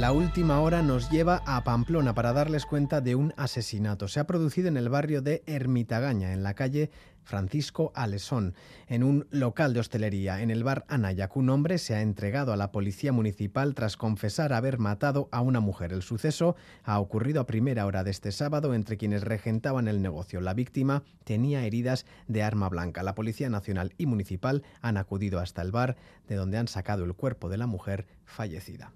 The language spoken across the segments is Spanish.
La última hora nos lleva a Pamplona para darles cuenta de un asesinato. Se ha producido en el barrio de Ermitagaña, en la calle Francisco Alesón, en un local de hostelería. En el bar Anayac, un hombre se ha entregado a la policía municipal tras confesar haber matado a una mujer. El suceso ha ocurrido a primera hora de este sábado entre quienes regentaban el negocio. La víctima tenía heridas de arma blanca. La Policía Nacional y Municipal han acudido hasta el bar, de donde han sacado el cuerpo de la mujer fallecida.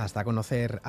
Hasta conocer,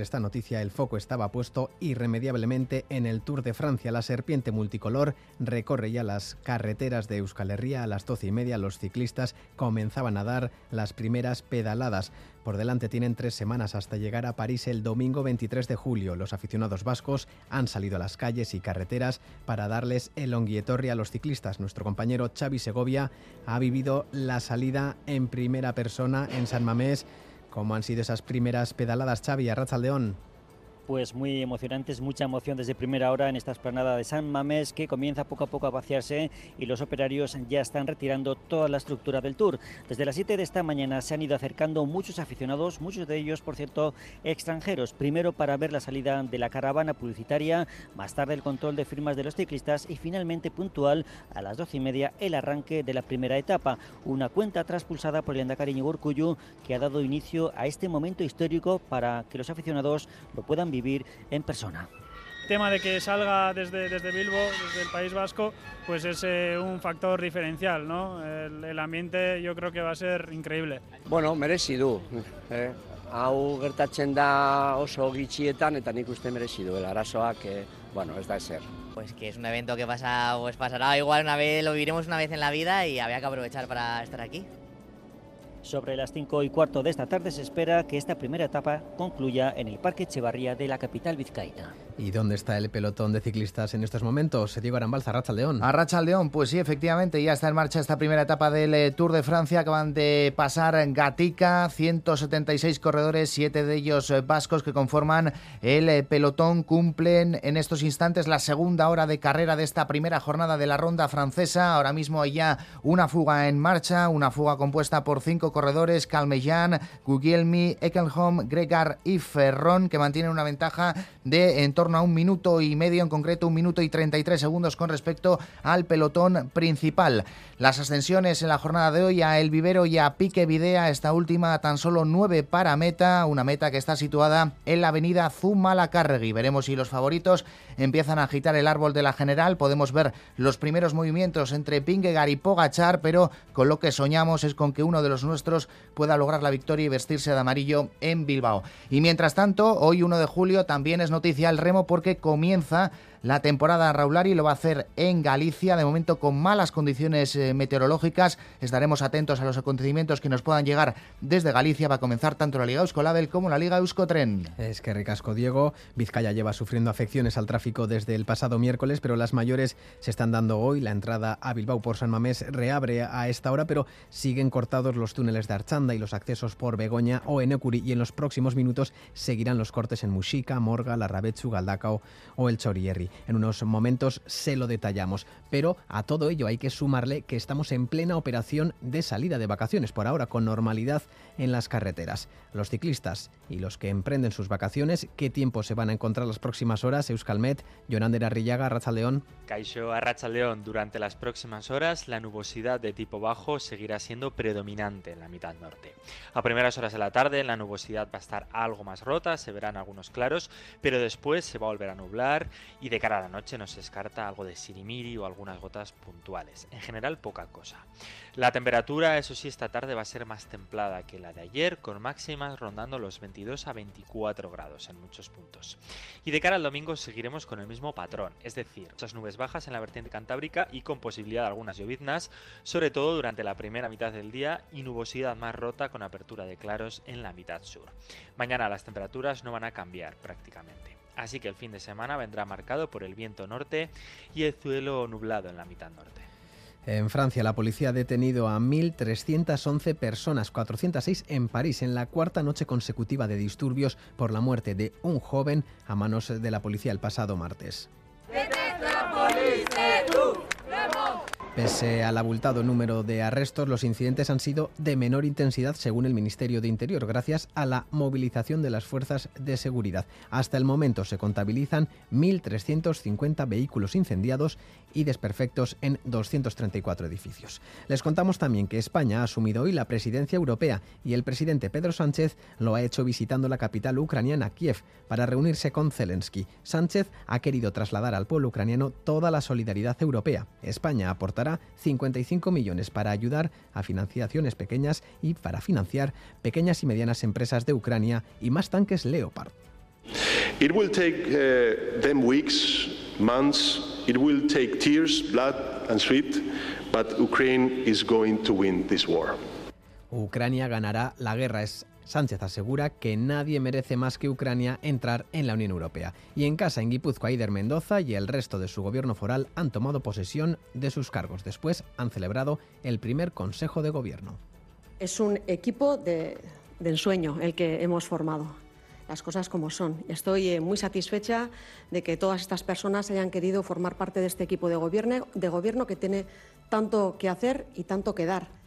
esta noticia, el foco estaba puesto irremediablemente en el Tour de Francia. La serpiente multicolor recorre ya las carreteras de Euskal Herria. A las doce y media los ciclistas comenzaban a dar las primeras pedaladas. Por delante tienen tres semanas hasta llegar a París el domingo 23 de julio. Los aficionados vascos han salido a las calles y carreteras para darles el onguietorri a los ciclistas. Nuestro compañero Xavi Segovia ha vivido la salida en primera persona en San Mamés ¿Cómo han sido esas primeras pedaladas, Xavi, a León? Pues muy emocionantes, mucha emoción desde primera hora en esta esplanada de San Mamés que comienza poco a poco a vaciarse y los operarios ya están retirando toda la estructura del tour. Desde las 7 de esta mañana se han ido acercando muchos aficionados, muchos de ellos, por cierto, extranjeros. Primero para ver la salida de la caravana publicitaria, más tarde el control de firmas de los ciclistas y finalmente puntual a las 12 y media el arranque de la primera etapa. Una cuenta traspulsada por el Endacari Urcuyu que ha dado inicio a este momento histórico para que los aficionados lo puedan vivir en persona. El tema de que salga desde, desde Bilbo, desde el País Vasco, pues es eh, un factor diferencial, ¿no? El, ambiente yo creo que va a ser increíble. Bueno, merezi du. Eh? Hau gertatzen da oso gitxietan eta nik uste merezi el arazoak, eh, bueno, es da ser. Pues que es un evento que pasa, pues pasará igual una vez, lo viviremos una vez en la vida y había que aprovechar para estar aquí. Sobre las 5 y cuarto de esta tarde se espera que esta primera etapa concluya en el Parque Echevarría de la capital vizcaína. ¿Y dónde está el pelotón de ciclistas en estos momentos? Diego Arambalza, León. A León, pues sí, efectivamente, ya está en marcha esta primera etapa del eh, Tour de Francia. Acaban de pasar Gatica, 176 corredores, 7 de ellos eh, vascos que conforman el eh, pelotón. Cumplen en estos instantes la segunda hora de carrera de esta primera jornada de la ronda francesa. Ahora mismo hay ya una fuga en marcha, una fuga compuesta por cinco corredores, Calmejan, Guglielmi, Eckelholm, Gregar y Ferrón, que mantienen una ventaja de en torno a un minuto y medio, en concreto un minuto y 33 segundos con respecto al pelotón principal. Las ascensiones en la jornada de hoy a El Vivero y a Pique Videa, esta última tan solo 9 para meta, una meta que está situada en la avenida Zumalacárregui. Veremos si los favoritos empiezan a agitar el árbol de la general. Podemos ver los primeros movimientos entre Pingegar y Pogachar, pero con lo que soñamos es con que uno de los nuestros pueda lograr la victoria y vestirse de amarillo en Bilbao. Y mientras tanto, hoy 1 de julio también es noticia el remo porque comienza la temporada Raulari lo va a hacer en Galicia, de momento con malas condiciones eh, meteorológicas. Estaremos atentos a los acontecimientos que nos puedan llegar desde Galicia. Va a comenzar tanto la Liga Euskolabel como la Liga Euskotren. Es que ricasco, Diego. Vizcaya lleva sufriendo afecciones al tráfico desde el pasado miércoles, pero las mayores se están dando hoy. La entrada a Bilbao por San Mamés reabre a esta hora, pero siguen cortados los túneles de Archanda y los accesos por Begoña o Enecuri y en los próximos minutos seguirán los cortes en Muxica, Morga, Larrabechu, Galdacao o el Chorierri. En unos momentos se lo detallamos. Pero a todo ello hay que sumarle que estamos en plena operación de salida de vacaciones, por ahora con normalidad en las carreteras. Los ciclistas y los que emprenden sus vacaciones, ¿qué tiempo se van a encontrar las próximas horas? Euskalmet, Jonander Arrillaga, León. Caixo León, durante las próximas horas la nubosidad de tipo bajo seguirá siendo predominante en la mitad norte. A primeras horas de la tarde la nubosidad va a estar algo más rota, se verán algunos claros, pero después se va a volver a nublar y de cara a la noche nos descarta algo de sirimiri o algunas gotas puntuales. En general poca cosa. La temperatura, eso sí, esta tarde va a ser más templada que la de ayer, con máximas rondando los 22 a 24 grados en muchos puntos. Y de cara al domingo seguiremos con el mismo patrón, es decir, muchas nubes bajas en la vertiente cantábrica y con posibilidad de algunas lloviznas, sobre todo durante la primera mitad del día y nubosidad más rota con apertura de claros en la mitad sur. Mañana las temperaturas no van a cambiar prácticamente. Así que el fin de semana vendrá marcado por el viento norte y el cielo nublado en la mitad norte. En Francia, la policía ha detenido a 1.311 personas, 406 en París, en la cuarta noche consecutiva de disturbios por la muerte de un joven a manos de la policía el pasado martes. Pese al abultado número de arrestos, los incidentes han sido de menor intensidad según el Ministerio de Interior, gracias a la movilización de las fuerzas de seguridad. Hasta el momento se contabilizan 1.350 vehículos incendiados y desperfectos en 234 edificios. Les contamos también que España ha asumido hoy la presidencia europea y el presidente Pedro Sánchez lo ha hecho visitando la capital ucraniana, Kiev, para reunirse con Zelensky. Sánchez ha querido trasladar al pueblo ucraniano toda la solidaridad europea. España aportará 55 millones para ayudar a financiaciones pequeñas y para financiar pequeñas y medianas empresas de Ucrania y más tanques Leopard. It will take uh, them weeks, months, it will take tears, blood and sweat, but Ukraine is going to win this war. Ucrania ganará la guerra. Es Sánchez asegura que nadie merece más que Ucrania entrar en la Unión Europea. Y en casa, en Guipúzcoa, Ider Mendoza y el resto de su gobierno foral han tomado posesión de sus cargos. Después han celebrado el primer Consejo de Gobierno. Es un equipo de, ensueño el que hemos formado las cosas como son. Estoy eh, muy satisfecha de que todas estas personas hayan querido formar parte de este equipo de gobierno, de gobierno que tiene tanto que hacer y tanto que dar.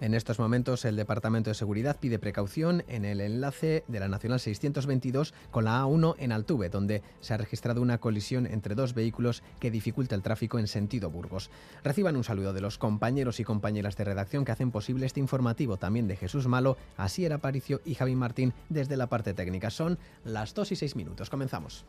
En estos momentos, el Departamento de Seguridad pide precaución en el enlace de la Nacional 622 con la A1 en Altuve, donde se ha registrado una colisión entre dos vehículos que dificulta el tráfico en sentido Burgos. Reciban un saludo de los compañeros y compañeras de redacción que hacen posible este informativo, también de Jesús Malo, Asier Aparicio y Javi Martín desde la parte técnica. Son las 2 y 6 minutos. Comenzamos.